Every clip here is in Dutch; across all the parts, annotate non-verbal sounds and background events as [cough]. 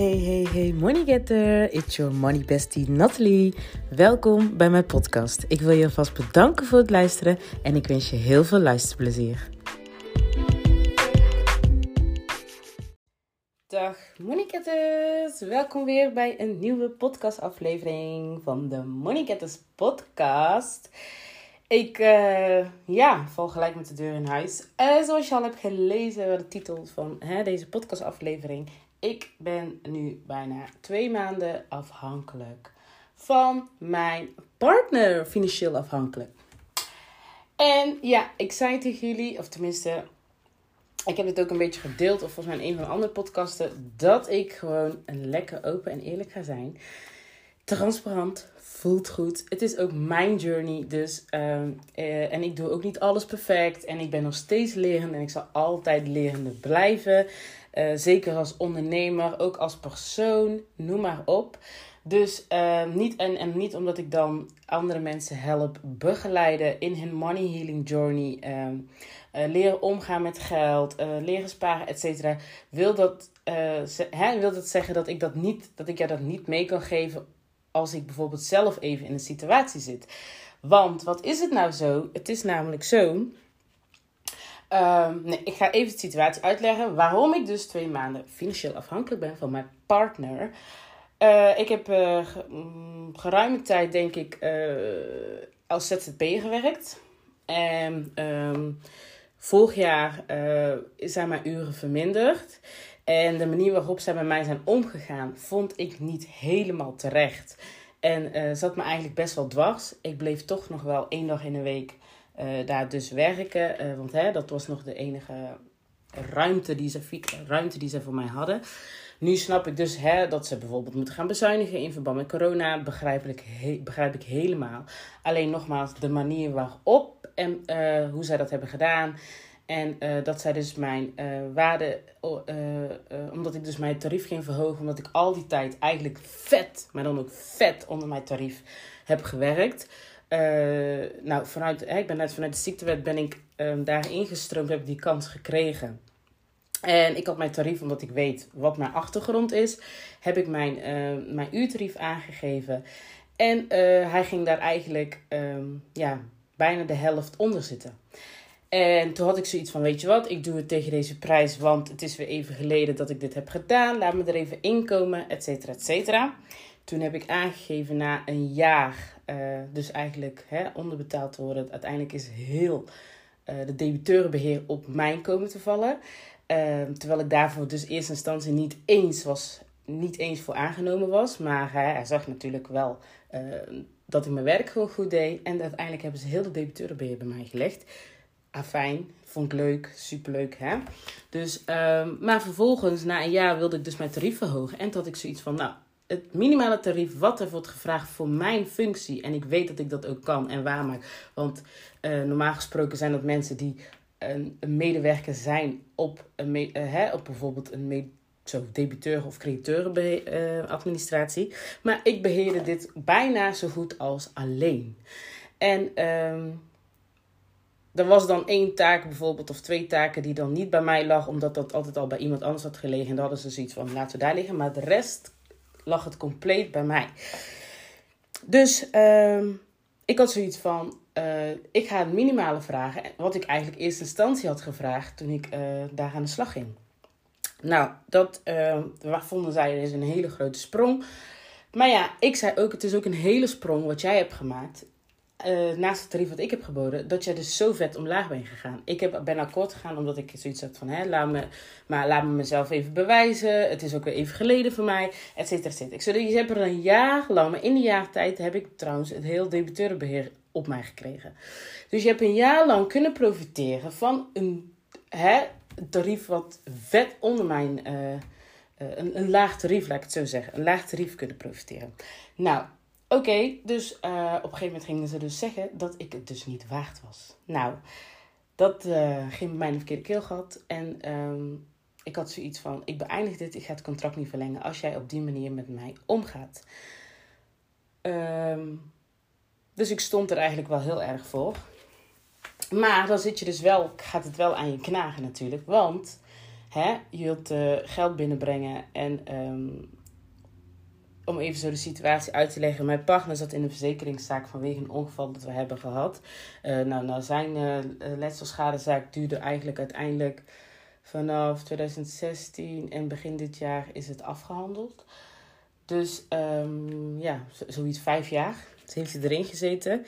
Hey, hey, hey, money getter. It's your money bestie Natalie. Welkom bij mijn podcast. Ik wil je alvast bedanken voor het luisteren en ik wens je heel veel luisterplezier. Dag money getters. Welkom weer bij een nieuwe podcastaflevering van de Money Getters podcast. Ik uh, ja, val gelijk met de deur in huis. Uh, zoals je al hebt gelezen, de titel van hè, deze podcastaflevering ik ben nu bijna twee maanden afhankelijk van mijn partner, financieel afhankelijk. En ja, ik zei tegen jullie, of tenminste, ik heb het ook een beetje gedeeld, of volgens mij in een van de andere podcasten, dat ik gewoon een lekker open en eerlijk ga zijn. Transparant, voelt goed. Het is ook mijn journey, dus ehm, eh, en ik doe ook niet alles perfect en ik ben nog steeds lerend en ik zal altijd lerende blijven. Uh, zeker als ondernemer, ook als persoon, noem maar op. Dus uh, niet, en, en niet omdat ik dan andere mensen help begeleiden in hun money healing journey. Uh, leren omgaan met geld, leren sparen, et cetera. Wil, dat, wil dat zeggen dat ik, dat, niet, dat ik jou dat niet mee kan geven als ik bijvoorbeeld zelf even in een situatie zit? Want wat is het nou zo? Het is namelijk zo Ehm, nee, ik ga even de situatie uitleggen waarom ik dus twee maanden financieel afhankelijk ben van mijn partner. Uh, ik heb uh, geruime tijd, denk ik, uh, als ZZP gewerkt. En um, vorig jaar zijn mijn uren verminderd. En de manier waarop zij met mij zijn omgegaan, vond ik niet helemaal terecht. En zat me eigenlijk best wel dwars. Ik bleef toch nog wel één dag in de week uh, daar dus werken. Uh, want hè, dat was nog de enige ruimte die, ze, ruimte die ze voor mij hadden. Nu snap ik dus hè, dat ze bijvoorbeeld moeten gaan bezuinigen in verband met corona. Begrijp ik, begrijp ik helemaal. Alleen nogmaals, de manier waarop en uh, hoe zij dat hebben gedaan. En dat zij dus mijn waarde, omdat ik dus mijn tarief ging verhogen, omdat ik al die tijd eigenlijk vet, maar dan ook vet onder mijn tarief heb gewerkt. Uh, nou, vanuit, hè, ik ben net vanuit de ziektewet ben ik um, daar ingestroomd, heb ik die kans gekregen. En ik had mijn tarief, omdat ik weet wat mijn achtergrond is, heb ik mijn, uh, mijn uurtarief aangegeven. En uh, hij ging daar eigenlijk um, ja, bijna de helft onder zitten. En toen had ik zoiets van, weet je wat, ik doe het tegen deze prijs, want het is weer even geleden dat ik dit heb gedaan. Laat me er even inkomen, et cetera, et cetera. Toen heb ik aangegeven na een jaar, uh, dus eigenlijk hè, onderbetaald te worden. Uiteindelijk is heel uh, de debiteurenbeheer op mijn komen te vallen. Uh, terwijl ik daarvoor dus in eerste instantie niet eens, was, niet eens voor aangenomen was. Maar hij zag natuurlijk wel dat ik mijn werk gewoon goed deed. En uiteindelijk hebben ze heel de debiteurenbeheer bij mij gelegd. Afijn, vond ik leuk, superleuk hè. Dus, ehm, maar vervolgens, na een jaar wilde ik dus mijn tarief verhogen. En had ik zoiets van, nou, het minimale tarief wat er wordt gevraagd voor mijn functie. En ik weet dat ik dat ook kan en waarmaak. Want uh, normaal gesproken zijn dat mensen die een, een medewerker zijn op, een uh, hè, op bijvoorbeeld een zo, debiteur of crediteurenadministratie. Uh, maar ik beheerde dit bijna zo goed als alleen. En um, er was dan één taak bijvoorbeeld of twee taken die dan niet bij mij lag, omdat dat altijd al bij iemand anders had gelegen. En dan hadden ze zoiets van laten we daar liggen. Maar de rest lag het compleet bij mij. Dus uh, ik had zoiets van, uh, ik ga het minimale vragen. Wat ik eigenlijk eerste instantie had gevraagd toen ik uh, daar aan de slag ging. Nou, dat uh, vonden zij is een hele grote sprong. Maar ja, ik zei ook, het is ook een hele sprong wat jij hebt gemaakt uh, naast het tarief wat ik heb geboden, dat jij dus zo vet omlaag bent gegaan. Ik heb, ben akkoord gegaan omdat ik zoiets had van, hè, laat me, maar laat me mezelf even bewijzen. Het is ook weer even geleden voor mij, et cetera, et cetera. Ik zei, je hebt er een jaar lang, maar in die jaar tijd heb ik trouwens het heel debiteurenbeheer op mij gekregen. Dus je hebt een jaar lang kunnen profiteren van een hè, tarief wat vet onder mijn, uh, uh, een, een laag tarief, laat ik het zo zeggen. Een laag tarief kunnen profiteren. Nou, Oké, dus uh, op een gegeven moment gingen ze dus zeggen dat ik het dus niet waard was. Nou, dat uh, ging bij mij een verkeerde keel gehad. En um, ik had zoiets van, ik beëindig dit, ik ga het contract niet verlengen als jij op die manier met mij omgaat. Um, dus ik stond er eigenlijk wel heel erg voor. Maar dan zit je dus wel, gaat het wel aan je knagen natuurlijk. Want hè, je wilt uh, geld binnenbrengen. En ehm, om even zo de situatie uit te leggen. Mijn partner zat in een verzekeringszaak vanwege een ongeval dat we hebben gehad. Uh, nou, nou, zijn uh, letselschadezaak duurde eigenlijk uiteindelijk vanaf 2016 en begin dit jaar is het afgehandeld. Dus um, ja, zoiets vijf jaar. Ze heeft hij erin gezeten.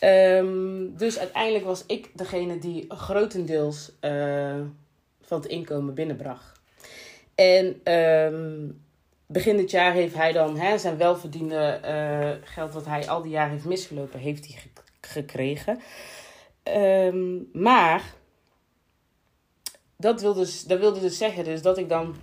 Um, dus uiteindelijk was ik degene die grotendeels van het inkomen binnenbracht. En um, begin dit jaar heeft hij dan hè, zijn welverdiende uh, geld wat hij al die jaren heeft misgelopen, heeft hij gekregen. Um, maar dat wilde, dus, dat wilde dus zeggen dus dat ik dan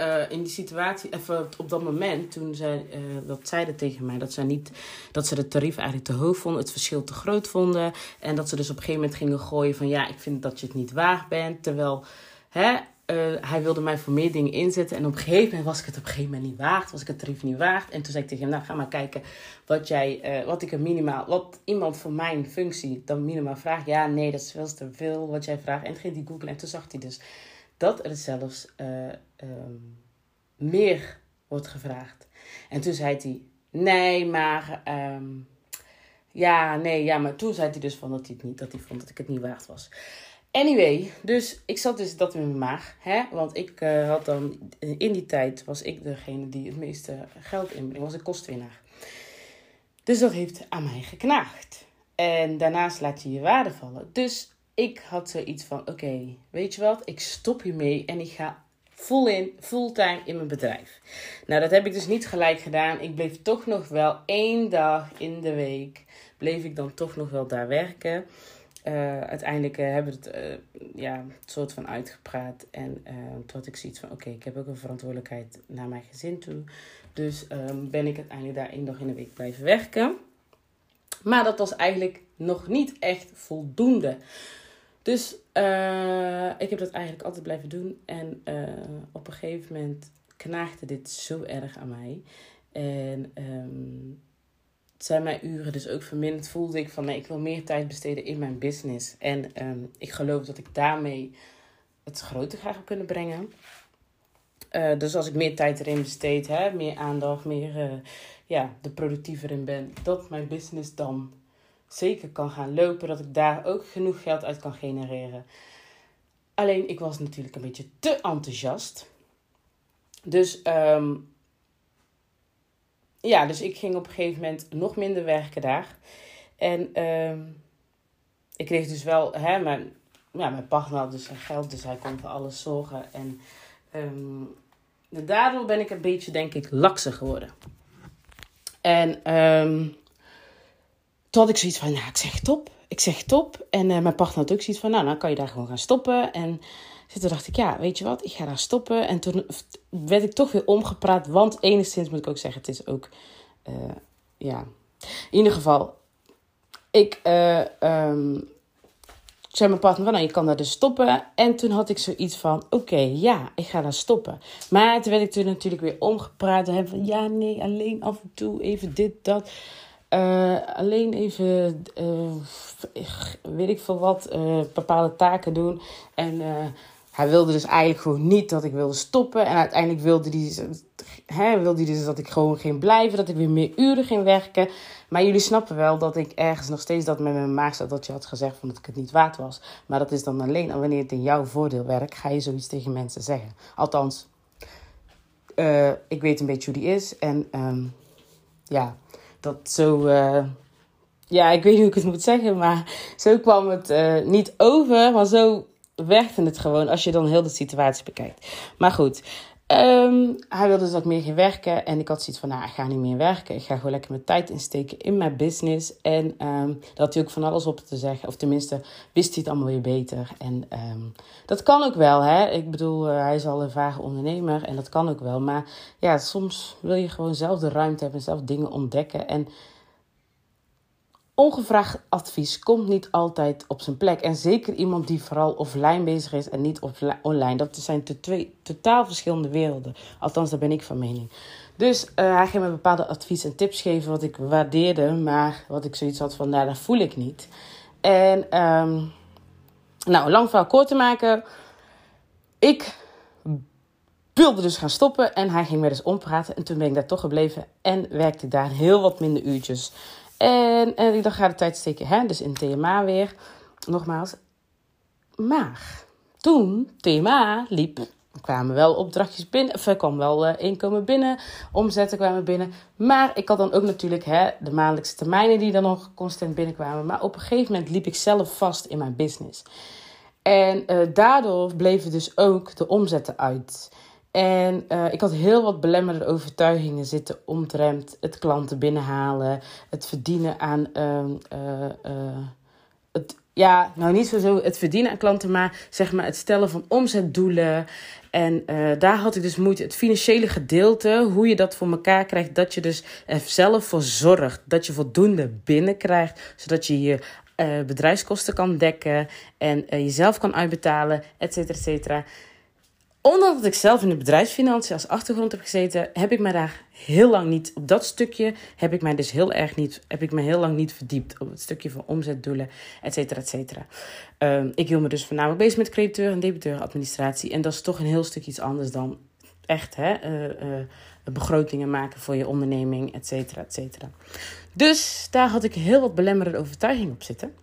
uh, in die situatie, even op dat moment, toen zij dat zeiden tegen mij, dat, zij niet, dat ze de tarief eigenlijk te hoog vonden, het verschil te groot vonden. En dat ze dus op een gegeven moment gingen gooien van ja, ik vind dat je het niet waard bent. Terwijl hè, uh, hij wilde mij voor meer dingen inzetten. En op een gegeven moment was ik het op een gegeven moment niet waard. Was ik het tarief niet waard. En toen zei ik tegen hem, nou ga maar kijken wat, jij, uh, wat ik er minimaal, wat iemand voor mijn functie dan minimaal vraagt. Ja, nee, dat is veel te veel wat jij vraagt. En toen ging hij googlen en toen zag hij dus dat er zelfs uh, um, meer wordt gevraagd. En toen zei hij, nee, maar... Um, ja, nee, ja, maar toen zei hij dus van dat hij, het niet, dat hij vond dat ik het niet waard was. Anyway, dus ik zat dus dat in mijn maag. Hè? Want ik uh, had dan, in die tijd was ik degene die het meeste geld inbreng. Was ik kostwinnaar. Dus dat heeft aan mij geknaagd. En daarnaast laat je je waarde vallen. Dus ik had zoiets van, oké, weet je wat? Ik stop hiermee en ik ga full in, fulltime in mijn bedrijf. Nou, dat heb ik dus niet gelijk gedaan. Ik bleef toch nog wel één dag in de week, bleef ik dan toch nog wel daar werken. Uh, uiteindelijk uh, hebben we het uh, ja, soort van uitgepraat. En had ik zoiets van: oké, ik heb ook een verantwoordelijkheid naar mijn gezin toe. Dus um, ben ik uiteindelijk daar één dag in de week blijven werken. Maar dat was eigenlijk nog niet echt voldoende. Dus ik heb dat eigenlijk altijd blijven doen. En op een gegeven moment knaagde dit zo erg aan mij. En um, zijn mijn uren dus ook verminderd. Voelde ik van nee, ik wil meer tijd besteden in mijn business. En um, ik geloof dat ik daarmee het groter ga kunnen brengen. Uh, dus als ik meer tijd erin besteed, hè, meer aandacht, meer uh, ja, de productiever in ben, dat mijn business dan zeker kan gaan lopen. Dat ik daar ook genoeg geld uit kan genereren. Alleen ik was natuurlijk een beetje te enthousiast. Dus um, ja, dus ik ging op een gegeven moment nog minder werken daar. En uh, ik kreeg dus wel, hè, mijn, ja, mijn partner had dus zijn geld, dus hij kon voor alles zorgen. En um, daardoor ben ik een beetje, denk ik, lakser geworden. En um, toen had ik zoiets van, nou, ik zeg top. Ik zeg top. En uh, mijn partner had ook zoiets van, nou, dan kan je daar gewoon gaan stoppen. En toen dacht ik, ja, weet je wat, ik ga daar stoppen. En toen werd ik toch weer omgepraat. Want enigszins moet ik ook zeggen, het is ook, uh, ja, in ieder geval, ik uh, um, zei mijn partner nou, je kan daar dus stoppen. En toen had ik zoiets van, oké, ja, ik ga daar stoppen. Maar toen werd ik toen natuurlijk weer omgepraat. En van, ja, nee, alleen af en toe even dit, dat. Uh, alleen even, weet ik veel wat, bepaalde taken doen. En hij wilde dus eigenlijk gewoon niet dat ik wilde stoppen. En uiteindelijk wilde hij, hè, wilde hij dus dat ik gewoon ging blijven. Dat ik weer meer uren ging werken. Maar jullie snappen wel dat ik ergens nog steeds dat met mijn maag zat. Dat je had gezegd van dat ik het niet waard was. Maar dat is dan alleen wanneer het in jouw voordeel werkt. Ga je zoiets tegen mensen zeggen. Althans, uh, ik weet een beetje hoe die is. En um, ja, dat zo... Uh, ja, ik weet niet hoe ik het moet zeggen. Maar zo kwam het uh, niet over. Maar zo werkte het gewoon als je dan heel de situatie bekijkt. Maar goed, um, hij wilde dus ik meer ging werken. En ik had zoiets van, nou, ik ga niet meer werken. Ik ga gewoon lekker mijn tijd insteken in mijn business. En um, dat had hij ook van alles op te zeggen. Of tenminste, wist hij het allemaal weer beter. En um, dat kan ook wel, hè. Ik bedoel, uh, hij is al een vage ondernemer. En dat kan ook wel. Maar ja, soms wil je gewoon zelf de ruimte hebben. Zelf dingen ontdekken. En Ongevraagd advies komt niet altijd op zijn plek. En zeker iemand die vooral offline bezig is en niet online. Dat zijn twee totaal verschillende werelden. Althans, daar ben ik van mening. Dus uh, hij ging me bepaalde advies en tips geven wat ik waardeerde. Maar wat ik zoiets had van, nou, dat voel ik niet. En, um, nou, lang verhaal kort te maken ik wilde dus gaan stoppen en hij ging mij dus ompraten. En toen ben ik daar toch gebleven en werkte ik daar heel wat minder uurtjes. En, en ik dacht, ga de tijd steken, hè? dus in TMA weer. Nogmaals. Maar toen TMA liep, kwamen wel opdrachtjes binnen, of er kwam wel uh, inkomen binnen, omzetten kwamen binnen. Maar ik had dan ook natuurlijk hè, de maandelijkse termijnen die dan nog constant binnenkwamen. Maar op een gegeven moment liep ik zelf vast in mijn business. En uh, daardoor bleven dus ook de omzetten uit. En uh, ik had heel wat belemmerde overtuigingen zitten omtrent het klanten binnenhalen, het verdienen aan. Uh, uh, het, ja, nou niet zo het verdienen aan klanten, maar zeg maar het stellen van omzetdoelen. En daar had ik dus moeite. Het financiële gedeelte, hoe je dat voor elkaar krijgt, dat je dus er zelf voor zorgt dat je voldoende binnenkrijgt, zodat je je bedrijfskosten kan dekken en jezelf kan uitbetalen, et cetera, et cetera. Ondanks dat ik zelf in de bedrijfsfinanciën als achtergrond heb gezeten, heb ik mij daar heel lang niet, op dat stukje heb ik mij dus heel erg niet, heb ik me heel lang niet verdiept op het stukje van omzetdoelen, et cetera, et cetera. Ehm, ik hield me dus voornamelijk bezig met crediteur en debiteuradministratie en dat is toch een heel stuk iets anders dan echt hè, uh, uh, begrotingen maken voor je onderneming, et cetera, et cetera. Dus daar had ik heel wat belemmerende overtuiging op zitten.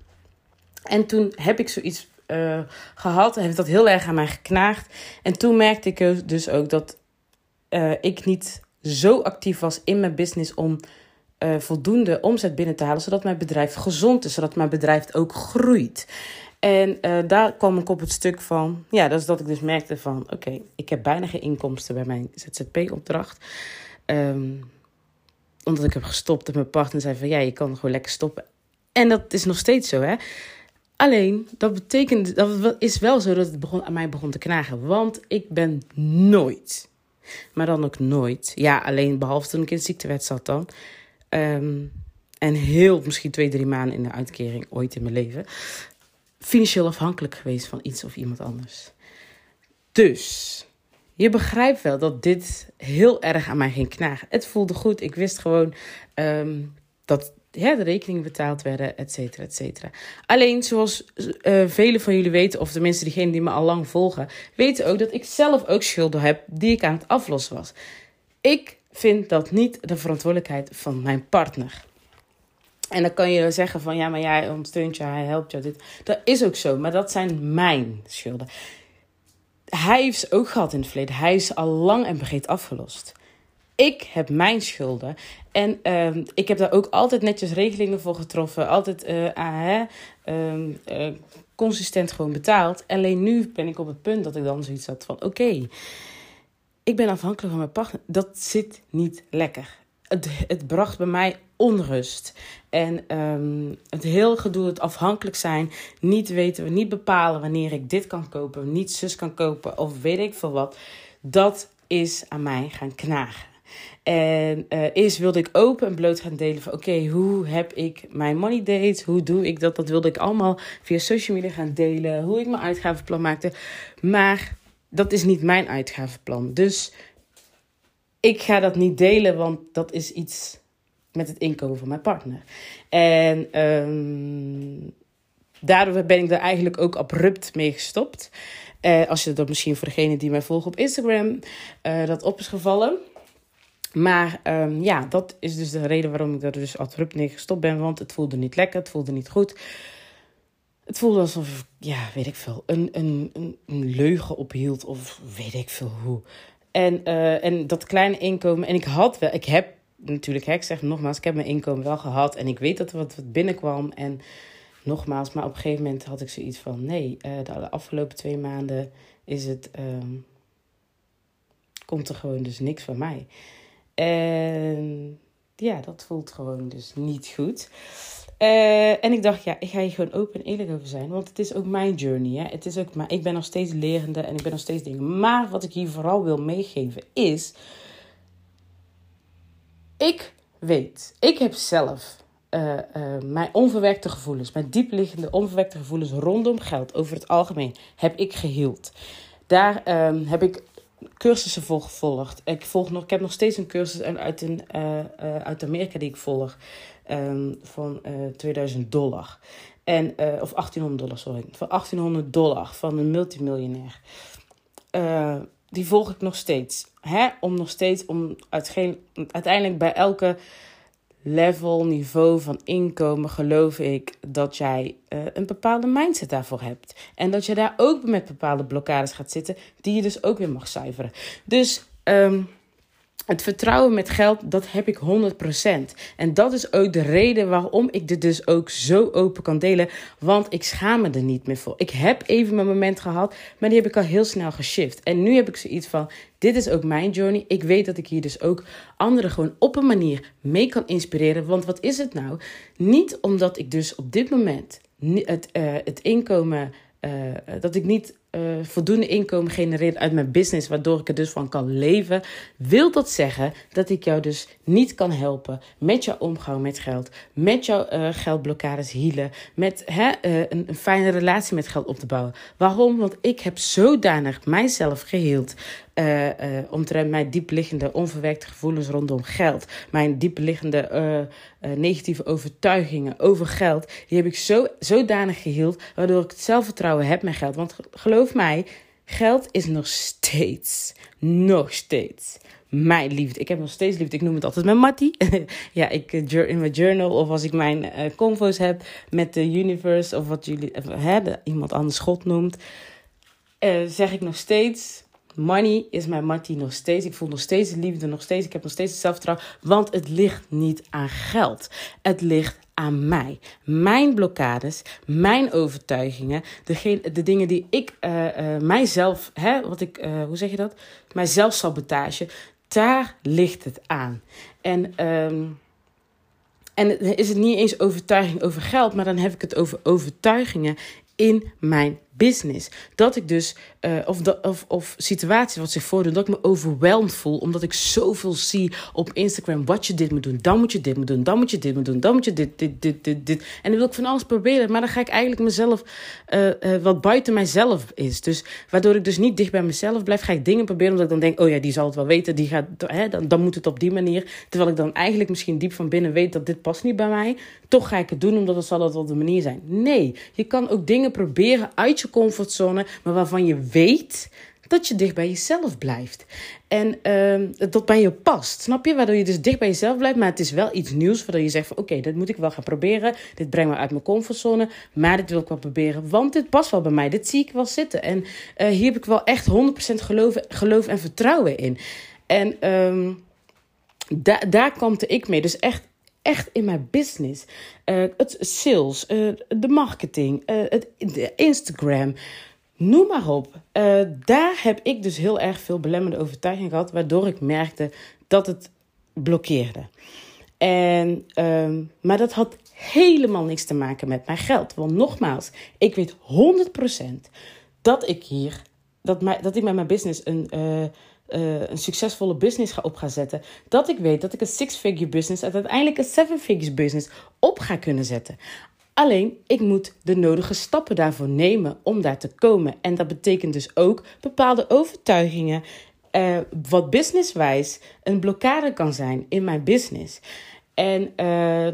En toen heb ik zoiets uh, gehad. Heeft dat heel erg aan mij geknaagd. En toen merkte ik dus ook dat uh, ik niet zo actief was in mijn business om uh, voldoende omzet binnen te halen, zodat mijn bedrijf gezond is, zodat mijn bedrijf ook groeit. En daar kwam ik op het stuk van, ja, dat is dat ik dus merkte van, oké, ik heb bijna geen inkomsten bij mijn ZZP-opdracht. Um, omdat ik heb gestopt en mijn partner zei van, ja, je kan gewoon lekker stoppen. En dat is nog steeds zo, hè. Alleen, dat betekent, dat is wel zo dat het begon, aan mij begon te knagen. Want ik ben nooit, maar dan ook nooit, ja, alleen behalve toen ik in ziektewet zat dan. Um, en heel, misschien twee, drie maanden in de uitkering ooit in mijn leven. Financieel afhankelijk geweest van iets of iemand anders. Dus, je begrijpt wel dat dit heel erg aan mij ging knagen. Het voelde goed. Ik wist gewoon um, dat ja, de rekeningen betaald werden, et cetera, et cetera. Alleen, zoals uh, velen van jullie weten, of tenminste diegenen die me al lang volgen, weten ook dat ik zelf ook schulden heb die ik aan het aflossen was. Ik vind dat niet de verantwoordelijkheid van mijn partner. En dan kan je zeggen van ja, maar jij ondersteunt je, hij helpt je. Dit. Dat is ook zo, maar dat zijn mijn schulden. Hij heeft ze ook gehad in het verleden. Hij is al lang en breed afgelost. Ik heb mijn schulden. En uh, ik heb daar ook altijd netjes regelingen voor getroffen. Altijd uh, consistent gewoon betaald. Alleen nu ben ik op het punt dat ik dan zoiets had van... Oké, ik ben afhankelijk van mijn partner. Dat zit niet lekker. Het, het bracht bij mij onrust. En um, het heel gedoe, het afhankelijk zijn. Niet weten, niet bepalen wanneer ik dit kan kopen. Niet zus kan kopen of weet ik veel wat. Dat is aan mij gaan knagen. En uh, eerst wilde ik open en bloot gaan delen van oké, hoe heb ik mijn money dates? Hoe doe ik dat? Dat wilde ik allemaal via social media gaan delen. Hoe ik mijn uitgavenplan maakte. Maar dat is niet mijn uitgavenplan. Dus ik ga dat niet delen, want dat is iets met het inkomen van mijn partner. En um, daardoor ben ik er eigenlijk ook abrupt mee gestopt. Uh, als je dat misschien voor degene die mij volgen op Instagram uh, dat op is gevallen. Maar um, ja, dat is dus de reden waarom ik er dus abrupt mee gestopt ben. Want het voelde niet lekker, het voelde niet goed. Het voelde alsof, ja, weet ik veel, een, een, een, leugen ophield of weet ik veel hoe. En, uh, en dat kleine inkomen, en ik had wel, ik heb natuurlijk, hè, ik zeg nogmaals, ik heb mijn inkomen wel gehad. En ik weet dat er wat, wat binnenkwam. En nogmaals, maar op een gegeven moment had ik zoiets van, nee, uh, de afgelopen twee maanden is het, um, komt er gewoon dus niks van mij. En ja, dat voelt gewoon dus niet goed. Uh, en ik dacht, ja, ik ga hier gewoon open en eerlijk over zijn. Want het is ook mijn journey. Hè? Het is ook maar, ik ben nog steeds lerende en ik ben nog steeds dingen. Maar wat ik hier vooral wil meegeven is. Ik weet, ik heb zelf uh, uh, mijn onverwerkte gevoelens, mijn diepliggende onverwerkte gevoelens rondom geld over het algemeen, heb ik geheeld. Daar um, heb ik cursussen voor gevolgd. Ik, volg nog, ik heb nog steeds een cursus uit, een, uh, uh, uit Amerika die ik volg. Um, van uh, eh, 2000 dollar. En, of 1800 dollar, sorry. Van 1800 dollar van een multimiljonair. die volg ik nog steeds. Hè? Om nog steeds, om uiteindelijk bij elke level, niveau van inkomen geloof ik dat jij uh, een bepaalde mindset daarvoor hebt. En dat je daar ook met bepaalde blokkades gaat zitten, die je dus ook weer mag zuiveren. Dus um, het vertrouwen met geld, dat heb ik 100%. En dat is ook de reden waarom ik dit dus ook zo open kan delen. Want ik schaam me er niet meer voor. Ik heb even mijn moment gehad, maar die heb ik al heel snel geshift. En nu heb ik zoiets van: dit is ook mijn journey. Ik weet dat ik hier dus ook anderen gewoon op een manier mee kan inspireren. Want wat is het nou? Niet omdat ik dus op dit moment het, uh, het inkomen. Uh, dat ik niet uh, voldoende inkomen genereren uit mijn business, waardoor ik er dus van kan leven, wil dat zeggen dat ik jou dus niet kan helpen met jouw omgang met geld, met jouw uh, geldblokkades healen, met hè, uh, een, een, fijne relatie met geld op te bouwen. Waarom? Want ik heb zodanig mijzelf geheeld omtrent mijn diepliggende onverwerkte gevoelens rondom geld. Mijn diepliggende negatieve overtuigingen over geld. Die heb ik zo, zodanig geheeld, waardoor ik het zelfvertrouwen heb met geld. Want geloof mij, geld is nog steeds, nog steeds mijn liefde. Ik heb nog steeds liefde. Ik noem het altijd mijn Mattie. [laughs] ja, ik in mijn journal of als ik mijn uh, convo's heb met de universe of wat jullie uh, iemand anders God noemt, zeg ik nog steeds Money is mijn mattie nog steeds. Ik voel nog steeds liefde, nog steeds. Ik heb nog steeds het zelfvertrouwen. Want het ligt niet aan geld. Het ligt aan mij. Mijn blokkades, mijn overtuigingen, degene, de dingen die ik uh, mijzelf, hè, wat ik, uh, hoe zeg je dat? Mijzelf sabotage. Daar ligt het aan. En, um, en is het niet eens overtuiging over geld, maar dan heb ik het over overtuigingen in mijn business. Dat ik dus, uh, of, of, of situaties wat zich voordoen, dat ik me overweldigd voel. Omdat ik zoveel zie op Instagram. Wat je dit moet doen, dan moet je dit moet doen, dan moet je dit moet doen, dan moet je dit, dit, dit, dit, dit. En dan wil ik van alles proberen. Maar dan ga ik eigenlijk mezelf, uh, uh, wat buiten mijzelf is. Dus waardoor ik dus niet dicht bij mezelf blijf, ga ik dingen proberen. Omdat ik dan denk, oh ja, die zal het wel weten. Die gaat, hè, dan, dan moet het op die manier. Terwijl ik dan eigenlijk misschien diep van binnen weet dat dit past niet bij mij. Toch ga ik het doen, omdat het zal het wel de manier zijn. Nee, je kan ook dingen proberen uit je comfortzone, maar waarvan je weet dat je dicht bij jezelf blijft. En uh, dat bij je past, snap je? Waardoor je dus dicht bij jezelf blijft, maar het is wel iets nieuws waardoor je zegt van oké, dit moet ik wel gaan proberen. Dit brengt me uit mijn comfortzone, maar dit wil ik wel proberen, want dit past wel bij mij. Dit zie ik wel zitten. En uh, hier heb ik wel echt 100% geloof, geloof en vertrouwen in. En da daar komt ik mee. Dus echt echt in mijn business. Uh, het sales, uh, de marketing, uh, het, de Instagram. Noem maar op. daar heb ik dus heel erg veel belemmerende overtuiging gehad, waardoor ik merkte dat het blokkeerde. En, uh, maar dat had helemaal niks te maken met mijn geld. Want nogmaals, ik weet 100% dat ik hier, dat, mij, dat ik met mijn business een uh, een succesvolle business ga op gaan zetten, dat ik weet dat ik een six-figure business en uiteindelijk een seven-figure business op ga kunnen zetten. Alleen, ik moet de nodige stappen daarvoor nemen om daar te komen. En dat betekent dus ook bepaalde overtuigingen, uh, wat businesswijs een blokkade kan zijn in mijn business. En uh,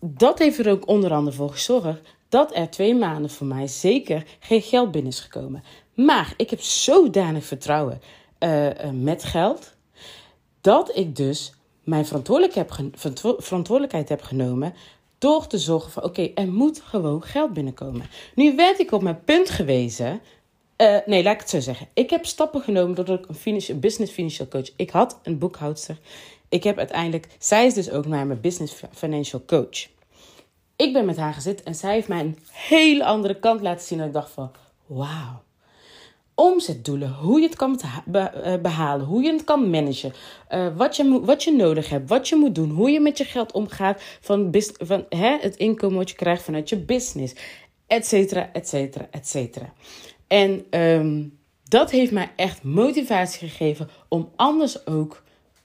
dat heeft er ook onder andere voor gezorgd dat er twee maanden voor mij zeker geen geld binnen is gekomen. Maar ik heb zodanig vertrouwen uh, met geld, dat ik dus mijn verantwoordelijkheid heb, verantwoordelijkheid heb genomen door te zorgen van oké, er moet gewoon geld binnenkomen. Nu werd ik op mijn punt gewezen. Uh, nee, laat ik het zo zeggen. Ik heb stappen genomen doordat ik een business financial coach. Ik had een boekhoudster. Ik heb uiteindelijk, zij is dus ook mijn business financial coach. Ik ben met haar gezeten en zij heeft mij een hele andere kant laten zien. En ik dacht van, wauw omzetdoelen, hoe je het kan eh, behalen, hoe je het kan managen, uh, wat, je, wat je nodig hebt, wat je moet doen, hoe je met je geld omgaat, van, van hè, het inkomen wat je krijgt vanuit je business, et cetera, et cetera, et cetera. En um, dat heeft mij echt motivatie gegeven om anders ook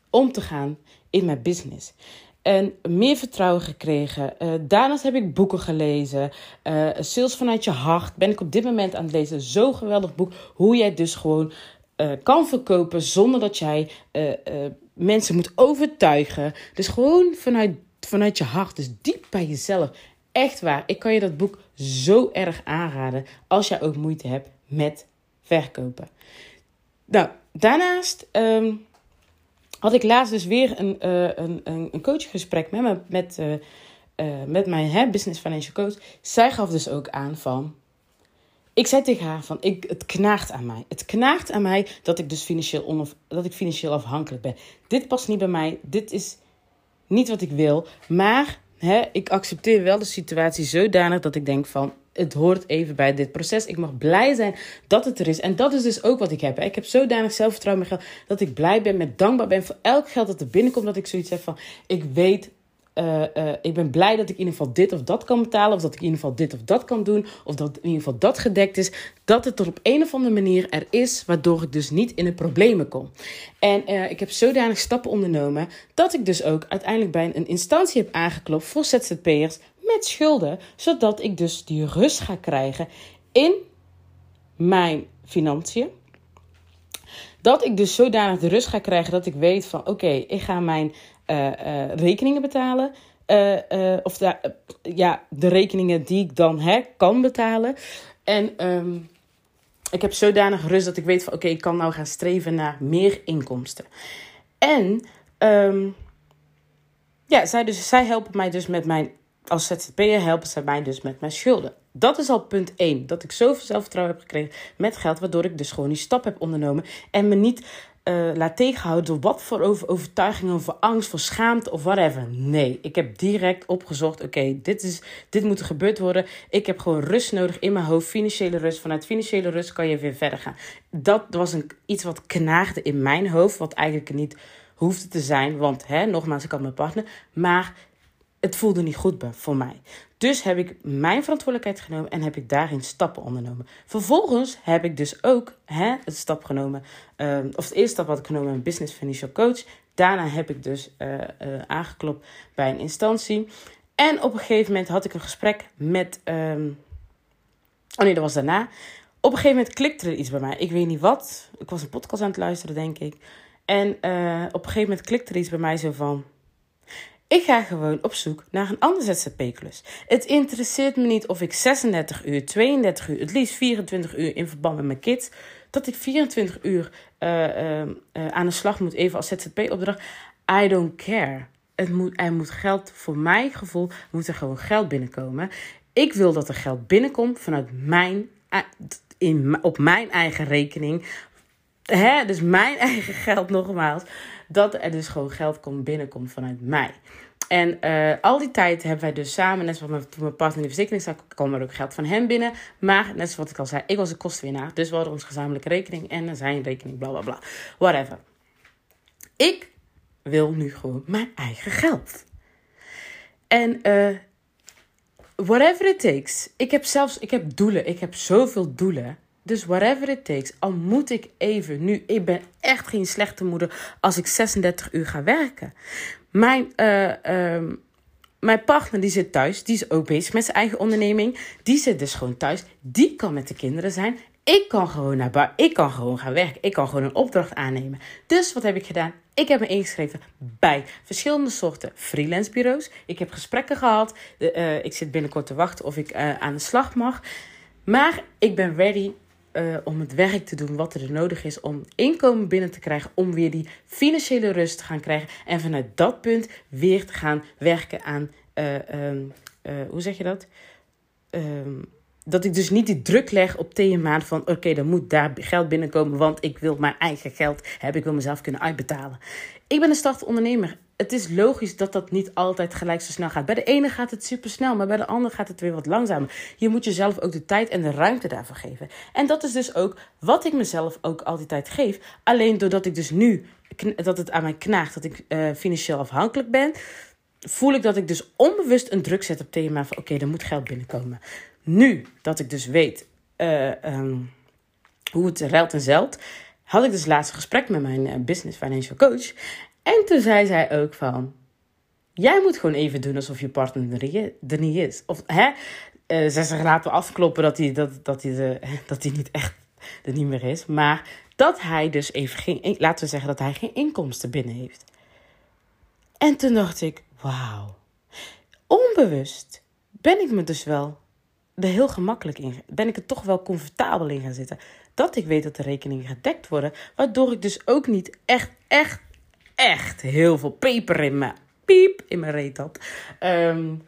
om te gaan in mijn business en meer vertrouwen gekregen. Uh, daarnaast heb ik boeken gelezen. Uh, Sales vanuit je hart ben ik op dit moment aan het lezen. Zo'n geweldig boek. Hoe jij dus gewoon uh, kan verkopen zonder dat jij mensen moet overtuigen. Dus gewoon vanuit, vanuit je hart. Dus diep bij jezelf. Echt waar. Ik kan je dat boek zo erg aanraden. Als jij ook moeite hebt met verkopen. Nou, daarnaast ehm, had ik laatst dus weer een, uh, een, een, coachgesprek met, me, met, uh, uh, met mijn business financial coach. Zij gaf dus ook aan van. Ik zei tegen haar van, ik, het knaagt aan mij. Het knaagt aan mij dat ik dus financieel, onaf, dat ik financieel afhankelijk ben. Dit past niet bij mij. Dit is niet wat ik wil. Maar hè, ik accepteer wel de situatie zodanig dat ik denk van, het hoort even bij dit proces. Ik mag blij zijn dat het er is. En dat is dus ook wat ik heb. Ik heb zodanig zelfvertrouwen met geld dat ik blij ben, met dankbaar ben voor elk geld dat er binnenkomt. Dat ik zoiets heb van, ik weet uh, uh, ik ben blij dat ik in ieder geval dit of dat kan betalen. Of dat ik in ieder geval dit of dat kan doen. Of dat in ieder geval dat gedekt is. Dat het er op een of andere manier er is. Waardoor ik dus niet in de problemen kom. En uh, ik heb zodanig stappen ondernomen. Dat ik dus ook uiteindelijk bij een instantie heb aangeklopt voor ZZP'ers schulden. Zodat ik dus die rust ga krijgen in mijn financiën. Dat ik dus zodanig de rust ga krijgen dat ik weet van oké, ik ga mijn uh, uh, rekeningen betalen. Uh, of ja, de rekeningen die ik dan hè, kan betalen. En um, ik heb zodanig rust dat ik weet van oké, ik kan nou gaan streven naar meer inkomsten. En um, ja, zij, dus, zij helpen mij dus met mijn als ZZP'er helpen ze mij dus met mijn schulden. Dat is al punt 1. Dat ik zoveel zelfvertrouwen heb gekregen met geld, waardoor ik dus gewoon die stap heb ondernomen. En me niet uh, laat tegenhouden door wat voor over overtuigingen, voor angst, voor schaamte of whatever. Nee, ik heb direct opgezocht: oké, dit dit, dit moet er gebeurd worden. Ik heb gewoon rust nodig in mijn hoofd, financiële rust. Vanuit financiële rust kan je weer verder gaan. Dat was een, iets wat knaagde in mijn hoofd, wat eigenlijk niet hoefde te zijn. Want hè, nogmaals, ik had mijn partner. Maar het voelde niet goed voor mij. Dus heb ik mijn verantwoordelijkheid genomen en heb ik daarin stappen ondernomen. Vervolgens heb ik dus ook hè, het stap genomen, uh, of de eerste stap had ik genomen, een business financial coach. Daarna heb ik dus uh, uh, aangeklopt bij een instantie. En op een gegeven moment had ik een gesprek met. Um, oh nee, dat was daarna. Op een gegeven moment klikte er iets bij mij. Ik weet niet wat. Ik was een podcast aan het luisteren, denk ik. En op een gegeven moment klikte er iets bij mij zo van. Ik ga gewoon op zoek naar een andere ZZP-klus. Het interesseert me niet of ik 36 uur, 32 uur, het liefst 24 uur in verband met mijn kids. Dat ik 24 uur uh, uh, uh, aan de slag moet, even als ZZP-opdracht. I don't care. Het moet, er moet geld, voor mijn gevoel, moet er gewoon geld binnenkomen. Ik wil dat er geld binnenkomt vanuit mijn, in, op mijn eigen rekening. Hè? Dus mijn [laughs] eigen geld nogmaals dat er dus gewoon geld komt, binnenkomt vanuit mij. En uh, al die tijd hebben wij dus samen, net zoals toen mijn partner in de verzekering zat, kwam er ook geld van hem binnen. Maar net zoals ik al zei, ik was de kostenwinnaar. Dus we hadden onze gezamenlijke rekening en zijn rekening, bla bla bla. Whatever. Ik wil nu gewoon mijn eigen geld. En uh, whatever it takes. Ik heb zelfs, ik heb doelen. Ik heb zoveel doelen. Dus whatever it takes, al moet ik even nu. Ik ben echt geen slechte moeder als ik 36 uur ga werken. Mijn, uh, mijn partner die zit thuis, die is ook bezig met zijn eigen onderneming. Die zit dus gewoon thuis. Die kan met de kinderen zijn. Ik kan gewoon naar buiten. Ik kan gewoon gaan werken. Ik kan gewoon een opdracht aannemen. Dus wat heb ik gedaan? Ik heb me ingeschreven bij verschillende soorten freelance bureaus. Ik heb gesprekken gehad. Uh, ik zit binnenkort te wachten of ik uh, aan de slag mag. Maar ik ben ready uh, om het werk te doen wat er nodig is om inkomen binnen te krijgen, om weer die financiële rust te gaan krijgen en vanuit dat punt weer te gaan werken aan, uh, um, uh, hoe zeg je dat? Um, dat ik dus niet die druk leg op maand van oké, okay, dan moet daar geld binnenkomen, want ik wil mijn eigen geld hebben, ik wil mezelf kunnen uitbetalen. Ik ben een startende ondernemer. Het is logisch dat dat niet altijd gelijk zo snel gaat. Bij de ene gaat het super snel, maar bij de andere gaat het weer wat langzamer. Je moet jezelf ook de tijd en de ruimte daarvoor geven. En dat is dus ook wat ik mezelf ook al die tijd geef. Alleen doordat ik dus nu, dat het aan mij knaagt, dat ik uh, financieel afhankelijk ben, voel ik dat ik dus onbewust een druk zet op thema van oké, okay, er moet geld binnenkomen. Nu dat ik dus weet uh, um, hoe het ruilt en zelt, had ik dus laatst een gesprek met mijn uh, business financial coach. En toen zei zij ook van, jij moet gewoon even doen alsof je partner er niet is. Of hè, uh, ze zeggen laten afkloppen dat hij, dat, dat, hij de, [laughs] dat hij niet echt er niet meer is. Maar dat hij dus even geen, laten we zeggen dat hij geen inkomsten binnen heeft. En toen dacht ik, wauw. Onbewust ben ik me dus wel er heel gemakkelijk in. Ben ik er toch wel comfortabel in gaan zitten. dat ik weet dat de rekeningen gedekt worden. Waardoor ik dus ook niet echt, echt, echt heel veel peper in mijn piep in mijn reet had. Um,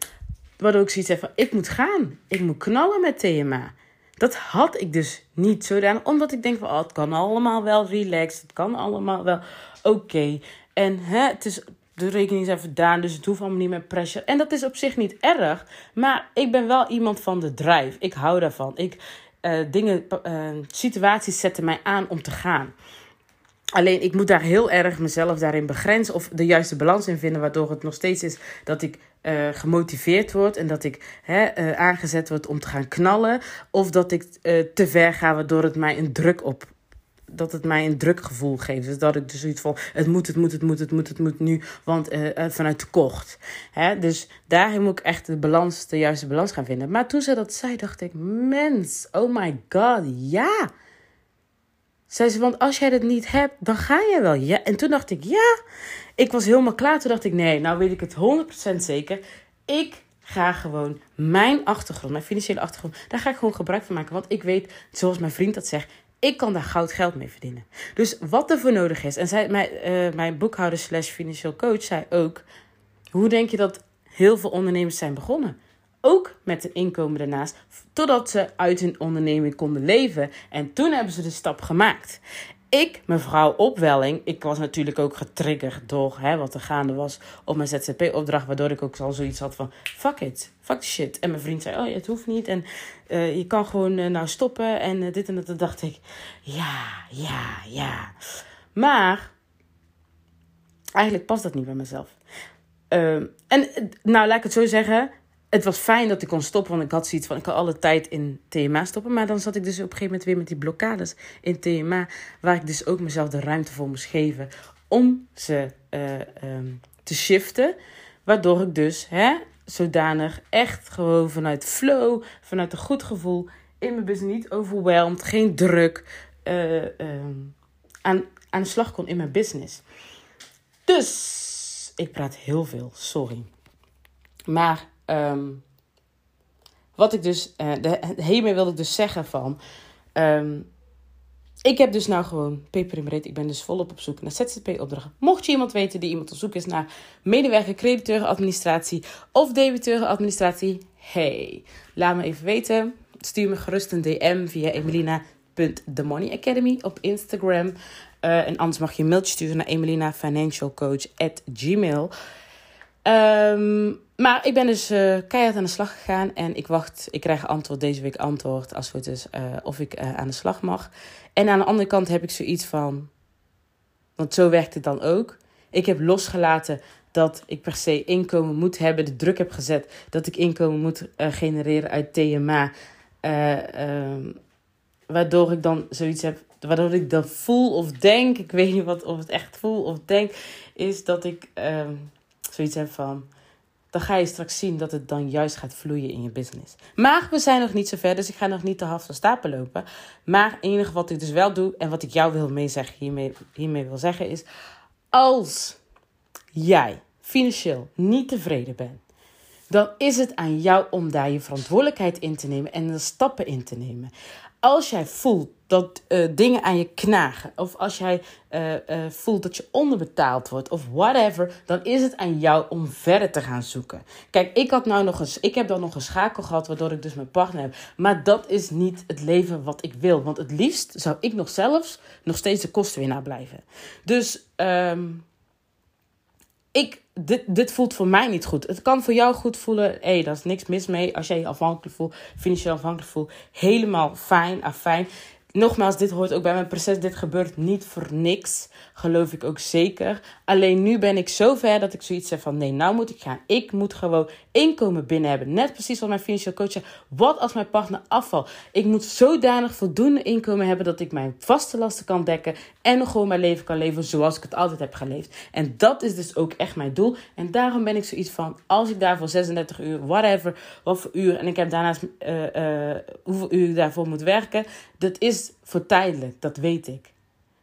waardoor ik zoiets heb van, ik moet gaan. Ik moet knallen met TMA. Dat had ik dus niet zodanig. Omdat ik denk van, oh, het kan allemaal wel relaxed. Het kan allemaal wel oké. En hè, het is, de rekening zijn verdaan, dus het hoeft allemaal niet meer pressure. En dat is op zich niet erg. Maar ik ben wel iemand van de drive. Ik hou daarvan. Ik, uh, dingen, uh, situaties zetten mij aan om te gaan. Alleen ik moet daar heel erg mezelf daarin begrenzen of de juiste balans in vinden, waardoor het nog steeds is dat ik uh, gemotiveerd word en dat ik hè, aangezet word om te gaan knallen, of dat ik te ver ga, waardoor het mij een druk op. Dat het mij een drukgevoel geeft. Dus dat ik dus zoiets van: het moet, het moet, het moet, het moet, het moet nu, want vanuit tekort. Hè? Dus daarin moet ik echt de balans, de juiste balans gaan vinden. Maar toen ze dat zei, dacht ik: mens, oh my god, ja. Zei ze, want als jij dat niet hebt, dan ga je wel. Ja. En toen dacht ik, ja. Ik was helemaal klaar. Toen dacht ik, nee, nou weet ik het 100% zeker. Ik ga gewoon mijn achtergrond, mijn financiële achtergrond, daar ga ik gewoon gebruik van maken. Want ik weet, zoals mijn vriend dat zegt, ik kan daar goud geld mee verdienen. Dus wat er voor nodig is. En zij, mijn, uh, mijn boekhouder slash financieel coach zei ook, hoe denk je dat heel veel ondernemers zijn begonnen? ook met een inkomen daarnaast, totdat ze uit hun onderneming konden leven. En toen hebben ze de stap gemaakt. Ik, mevrouw Opwelling, ik was natuurlijk ook getriggerd door hè, wat er gaande was op mijn ZZP-opdracht, waardoor ik ook al zoiets had van, fuck it, fuck the shit. En mijn vriend zei, oh, het hoeft niet en uh, je kan gewoon uh, nou stoppen en uh, dit en dat. Dacht ik, ja, ja, ja. Maar, eigenlijk past dat niet bij mezelf. Uh, en nou, laat ik het zo zeggen, het was fijn dat ik kon stoppen, want ik had zoiets van, ik kan alle tijd in TMA stoppen. Maar dan zat ik dus op een gegeven moment weer met die blokkades in TMA, waar ik dus ook mezelf de ruimte voor moest geven om ze uh, um, te shiften. Waardoor ik dus hè, zodanig echt gewoon vanuit flow, vanuit een goed gevoel in mijn business, niet overweldigd, geen druk, uh, um, aan, aan de slag kon in mijn business. Dus, ik praat heel veel, sorry. Maar Um, wat ik dus, uh, de, hiermee wilde ik dus zeggen van, um, ik heb dus nou gewoon peper. Ik ben dus volop op zoek naar ZZP-opdrachten. Mocht je iemand weten die iemand op zoek is naar medewerker, crediteurenadministratie of debiteurenadministratie, hey, laat me even weten. Stuur me gerust een DM via emelina.themoneyacademy op Instagram. Uh, en anders mag je een mailtje sturen naar emelinafinancialcoach@gmail. Um, maar ik ben dus uh, keihard aan de slag gegaan en ik wacht, ik krijg antwoord deze week antwoord als het is, uh, of ik uh, aan de slag mag. En aan de andere kant heb ik zoiets van, want zo werkt het dan ook. Ik heb losgelaten dat ik per se inkomen moet hebben, de druk heb gezet dat ik inkomen moet genereren uit TMA. Ehm, waardoor ik dan zoiets heb, waardoor ik dan voel of denk, ik weet niet wat of het echt voel of denk, is dat ik ehm, zoiets van dan ga je straks zien dat het dan juist gaat vloeien in je business. Maar we zijn nog niet zo ver, dus ik ga nog niet te half van stapel lopen. Maar het enige wat ik dus wel doe en wat ik jou wil meezeggen, hiermee, hiermee wil zeggen is... Als jij financieel niet tevreden bent, dan is het aan jou om daar je verantwoordelijkheid in te nemen en de stappen in te nemen als jij voelt dat uh, dingen aan je knagen, of als jij uh, uh, voelt dat je onderbetaald wordt, of whatever, dan is het aan jou om verder te gaan zoeken. Kijk, ik, had nou nog eens, ik heb dan nog een schakel gehad, waardoor ik dus mijn partner heb. Maar dat is niet het leven wat ik wil. Want het liefst zou ik nog zelfs nog steeds de kostenwinnaar blijven. Dus um, ik dit, dit voelt voor mij niet goed. Het kan voor jou goed voelen. Hé, hey, daar is niks mis mee. Als jij je afhankelijk voelt, financieel afhankelijk voelt. Helemaal fijn, afijn nogmaals, dit hoort ook bij mijn proces. Dit gebeurt niet voor niks. Geloof ik ook zeker. Alleen nu ben ik zo ver dat ik zoiets zeg van nee, nou moet ik gaan. Ik moet gewoon inkomen binnen hebben. Net precies wat mijn financieel coach zegt. Wat als mijn partner afvalt? Ik moet zodanig voldoende inkomen hebben dat ik mijn vaste lasten kan dekken. En nog gewoon mijn leven kan leven zoals ik het altijd heb geleefd. En dat is dus ook echt mijn doel. En daarom ben ik zoiets van als ik daarvoor 36 uur, whatever, wat voor uur. En ik heb daarnaast uh, uh, hoeveel uur ik daarvoor moet werken. Dat is voor tijdelijk, dat weet ik.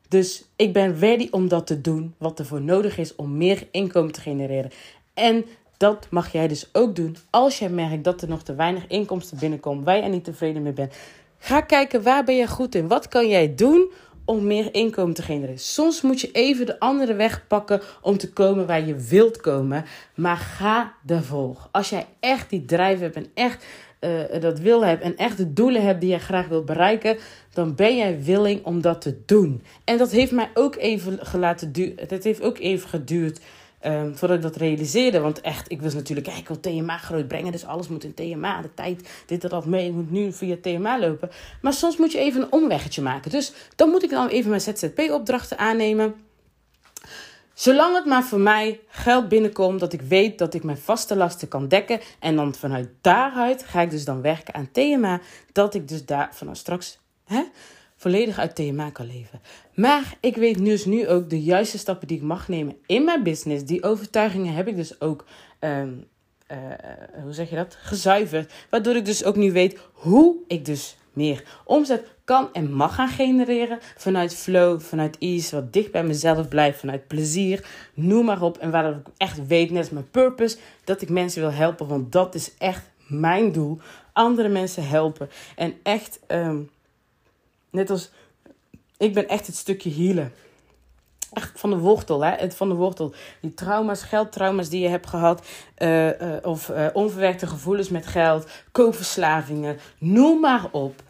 Dus ik ben ready om dat te doen, wat er voor nodig is om meer inkomen te genereren. En dat mag jij dus ook doen als jij merkt dat er nog te weinig inkomsten binnenkomen, waar je niet tevreden mee bent. Ga kijken waar ben je goed in. Wat kan jij doen om meer inkomen te genereren? Soms moet je even de andere weg pakken om te komen waar je wilt komen. Maar ga ervoor. Als jij echt die drijf hebt en echt uh, dat wil hebt en echt de doelen hebt die je graag wilt bereiken, dan ben jij willing om dat te doen. En dat heeft mij ook even gelaten duren. Het heeft ook even geduurd um, voordat ik dat realiseerde. Want echt, ik was natuurlijk, ik wil TMA groot brengen, dus alles moet in TMA. De tijd, dit en dat mee, ik moet nu via TMA lopen. Maar soms moet je even een omweggetje maken. Dus dan moet ik dan even mijn ZZP-opdrachten aannemen. Zolang het maar voor mij geld binnenkomt, dat ik weet dat ik mijn vaste lasten kan dekken. En dan vanuit daaruit ga ik dus dan werken aan thema. Dat ik dus daar vanaf straks hè, volledig uit thema kan leven. Maar ik weet dus nu ook de juiste stappen die ik mag nemen in mijn business. Die overtuigingen heb ik dus ook, um, uh, hoe zeg je dat, gezuiverd. Waardoor ik dus ook nu weet hoe ik dus meer omzet kan en mag gaan genereren. Vanuit flow, vanuit ease, wat dicht bij mezelf blijft, vanuit plezier. Noem maar op. En waar ik echt weet, net als mijn purpose, dat ik mensen wil helpen. Want dat is echt mijn doel. Andere mensen helpen. En echt, um, net als, ik ben echt het stukje healen. Echt van de wortel, hè? Het van de wortel. Die trauma's, geldtrauma's die je hebt gehad. Uh, uh, of uh, onverwerkte gevoelens met geld. Koopverslavingen. Noem maar op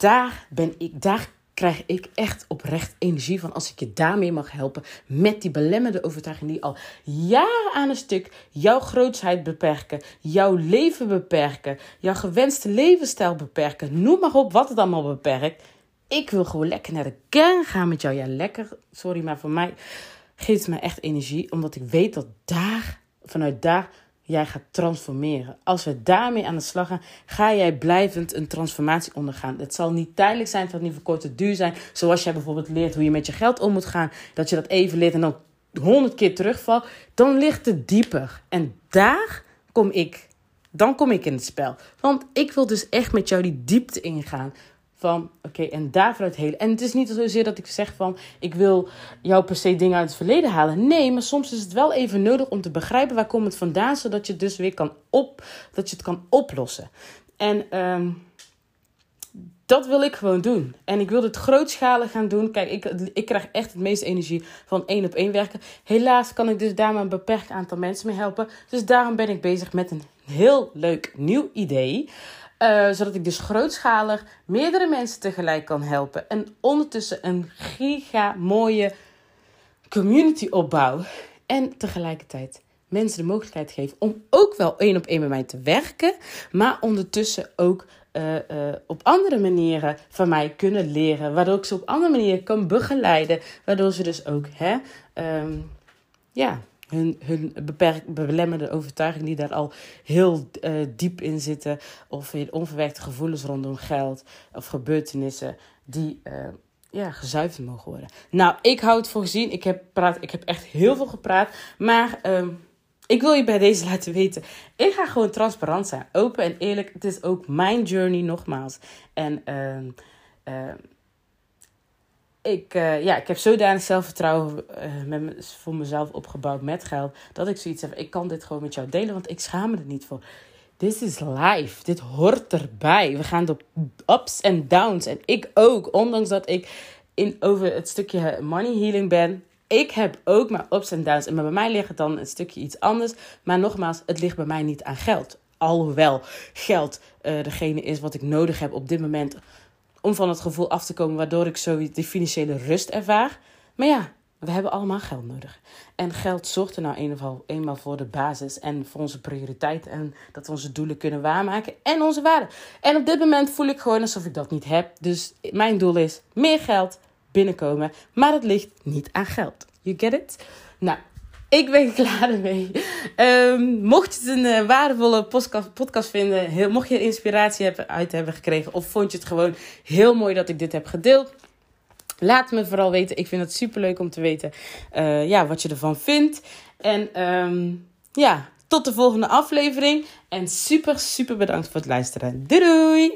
daar ben ik, daar krijg ik echt oprecht energie van als ik je daarmee mag helpen met die belemmerde overtuiging die al jaren aan een stuk jouw grootsheid beperken, jouw leven beperken, jouw gewenste levensstijl beperken. Noem maar op wat het allemaal beperkt. Ik wil gewoon lekker naar de kern gaan met jou. Ja, lekker. Sorry, maar voor mij geeft het me echt energie, omdat ik weet dat daar, vanuit daar jij gaat transformeren. Als we daarmee aan de slag gaan, ga jij blijvend een transformatie ondergaan. Het zal niet tijdelijk zijn, het zal niet voor korte duur zijn. Zoals jij bijvoorbeeld leert hoe je met je geld om moet gaan. Dat je dat even leert en dan honderd keer terugvalt. Dan ligt het dieper. En daar kom ik. Dan kom ik in het spel. Want ik wil dus echt met jou die diepte ingaan van oké, en daarvoor het hele. En het is niet zozeer dat ik zeg van ik wil jou per se dingen uit het verleden halen. Nee, maar soms is het wel even nodig om te begrijpen waar komt het vandaan, zodat je het dus weer kan op, dat je het kan oplossen. En um, dat wil ik gewoon doen. En ik wil het grootschalig gaan doen. Kijk, ik, ik krijg echt het meeste energie van één op één werken. Helaas kan ik dus daar maar een beperkt aantal mensen mee helpen. Dus daarom ben ik bezig met een heel leuk nieuw idee. Uh, zodat ik dus grootschalig meerdere mensen tegelijk kan helpen. En ondertussen een giga mooie community opbouw. En tegelijkertijd mensen de mogelijkheid geven om ook wel één op één met mij te werken. Maar ondertussen ook uh, uh, op andere manieren van mij kunnen leren. Waardoor ik ze op andere manieren kan begeleiden. Waardoor ze dus ook hè, um, ja, hun, hun beperkt, belemmerde overtuigingen die daar al heel uh, diep in zitten. Of onverwerkte gevoelens rondom geld of gebeurtenissen die uh, ja, gezuiverd mogen worden. Nou, ik hou het voor gezien. Ik heb, praat, ik heb echt heel veel gepraat. Maar um, ik wil je bij deze [laughs] laten weten. Ik ga gewoon transparant zijn. Open en eerlijk. Het is ook mijn journey nogmaals. En... Um, ik, uh, ja, ik heb zodanig zelfvertrouwen uh, met, voor mezelf opgebouwd met geld. Dat ik zoiets heb. Ik kan dit gewoon met jou delen, want ik schaam me er niet voor. This is life. Dit hoort erbij. We gaan door ups en downs. En ik ook. Ondanks dat ik in, over het stukje money healing ben. Ik heb ook mijn ups en downs. En bij mij ligt het dan een stukje iets anders. Maar nogmaals, het ligt bij mij niet aan geld. Alhoewel geld degene is wat ik nodig heb op dit moment om van het gevoel af te komen waardoor ik zo die financiële rust ervaar. Maar ja, we hebben allemaal geld nodig. En geld zorgt er nou eenmaal, voor de basis en voor onze prioriteit. En dat we onze doelen kunnen waarmaken en onze waarden. En op dit moment voel ik gewoon alsof ik dat niet heb. Dus mijn doel is meer geld binnenkomen. Maar het ligt niet aan geld. You get it? Nou, ik ben [laughs] klaar ermee. Um, mocht je het een uh, waardevolle podcast, vinden, heel, mocht je inspiratie hebben, uit hebben gekregen, of vond je het gewoon heel mooi dat ik dit heb gedeeld, laat me vooral weten. Ik vind het super leuk om te weten uh, ja, wat je ervan vindt. En um, ja, tot de volgende aflevering. En super, super bedankt voor het luisteren. Doei doei!